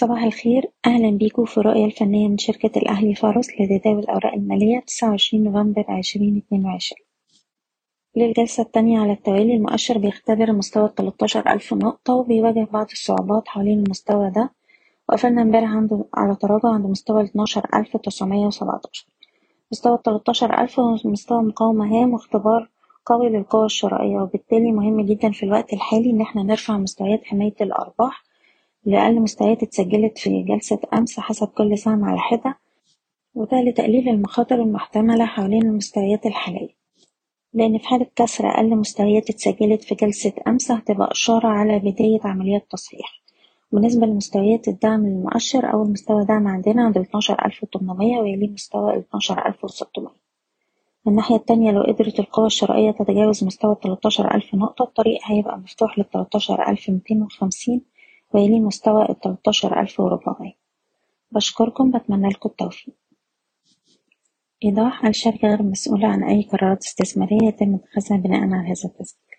صباح الخير. أهلا بيكم في الرؤية الفنية من شركة الأهلي فارس لتداول الأوراق المالية تسعة وعشرين نوفمبر عشرين اتنين وعشرين. للجلسة التانية على التوالي المؤشر بيختبر مستوى التلاتاشر ألف نقطة وبيواجه بعض الصعوبات حوالين المستوى ده. وقفلنا امبارح عنده على تراجع عند مستوى الاتناشر ألف تسعمية وسبعتاشر. مستوى التلاتاشر ألف هو مستوى مقاومة هام واختبار قوي للقوى الشرائية وبالتالي مهم جدا في الوقت الحالي إن إحنا نرفع مستويات حماية الأرباح لأقل مستويات اتسجلت في جلسة أمس حسب كل سهم على حدة وده لتقليل المخاطر المحتملة حوالين المستويات الحالية. لأن في حالة كسر أقل مستويات اتسجلت في جلسة أمس هتبقى إشارة على بداية عمليات تصحيح. بالنسبة لمستويات الدعم للمؤشر أول مستوى دعم عندنا عند الاتناشر ألف وتمنمية ويليه مستوى الاتناشر ألف وستمية. من الناحية التانية لو قدرت القوى الشرائية تتجاوز مستوى التلاتاشر ألف نقطة الطريق هيبقى مفتوح للتلاتاشر ألف ميتين وخمسين ويليه مستوى التلاتاشر ألف وربعمية. بشكركم بتمنالكم التوفيق. إيضاح الشركة غير مسؤولة عن أي قرارات استثمارية يتم اتخاذها بناء على هذا التسجيل؟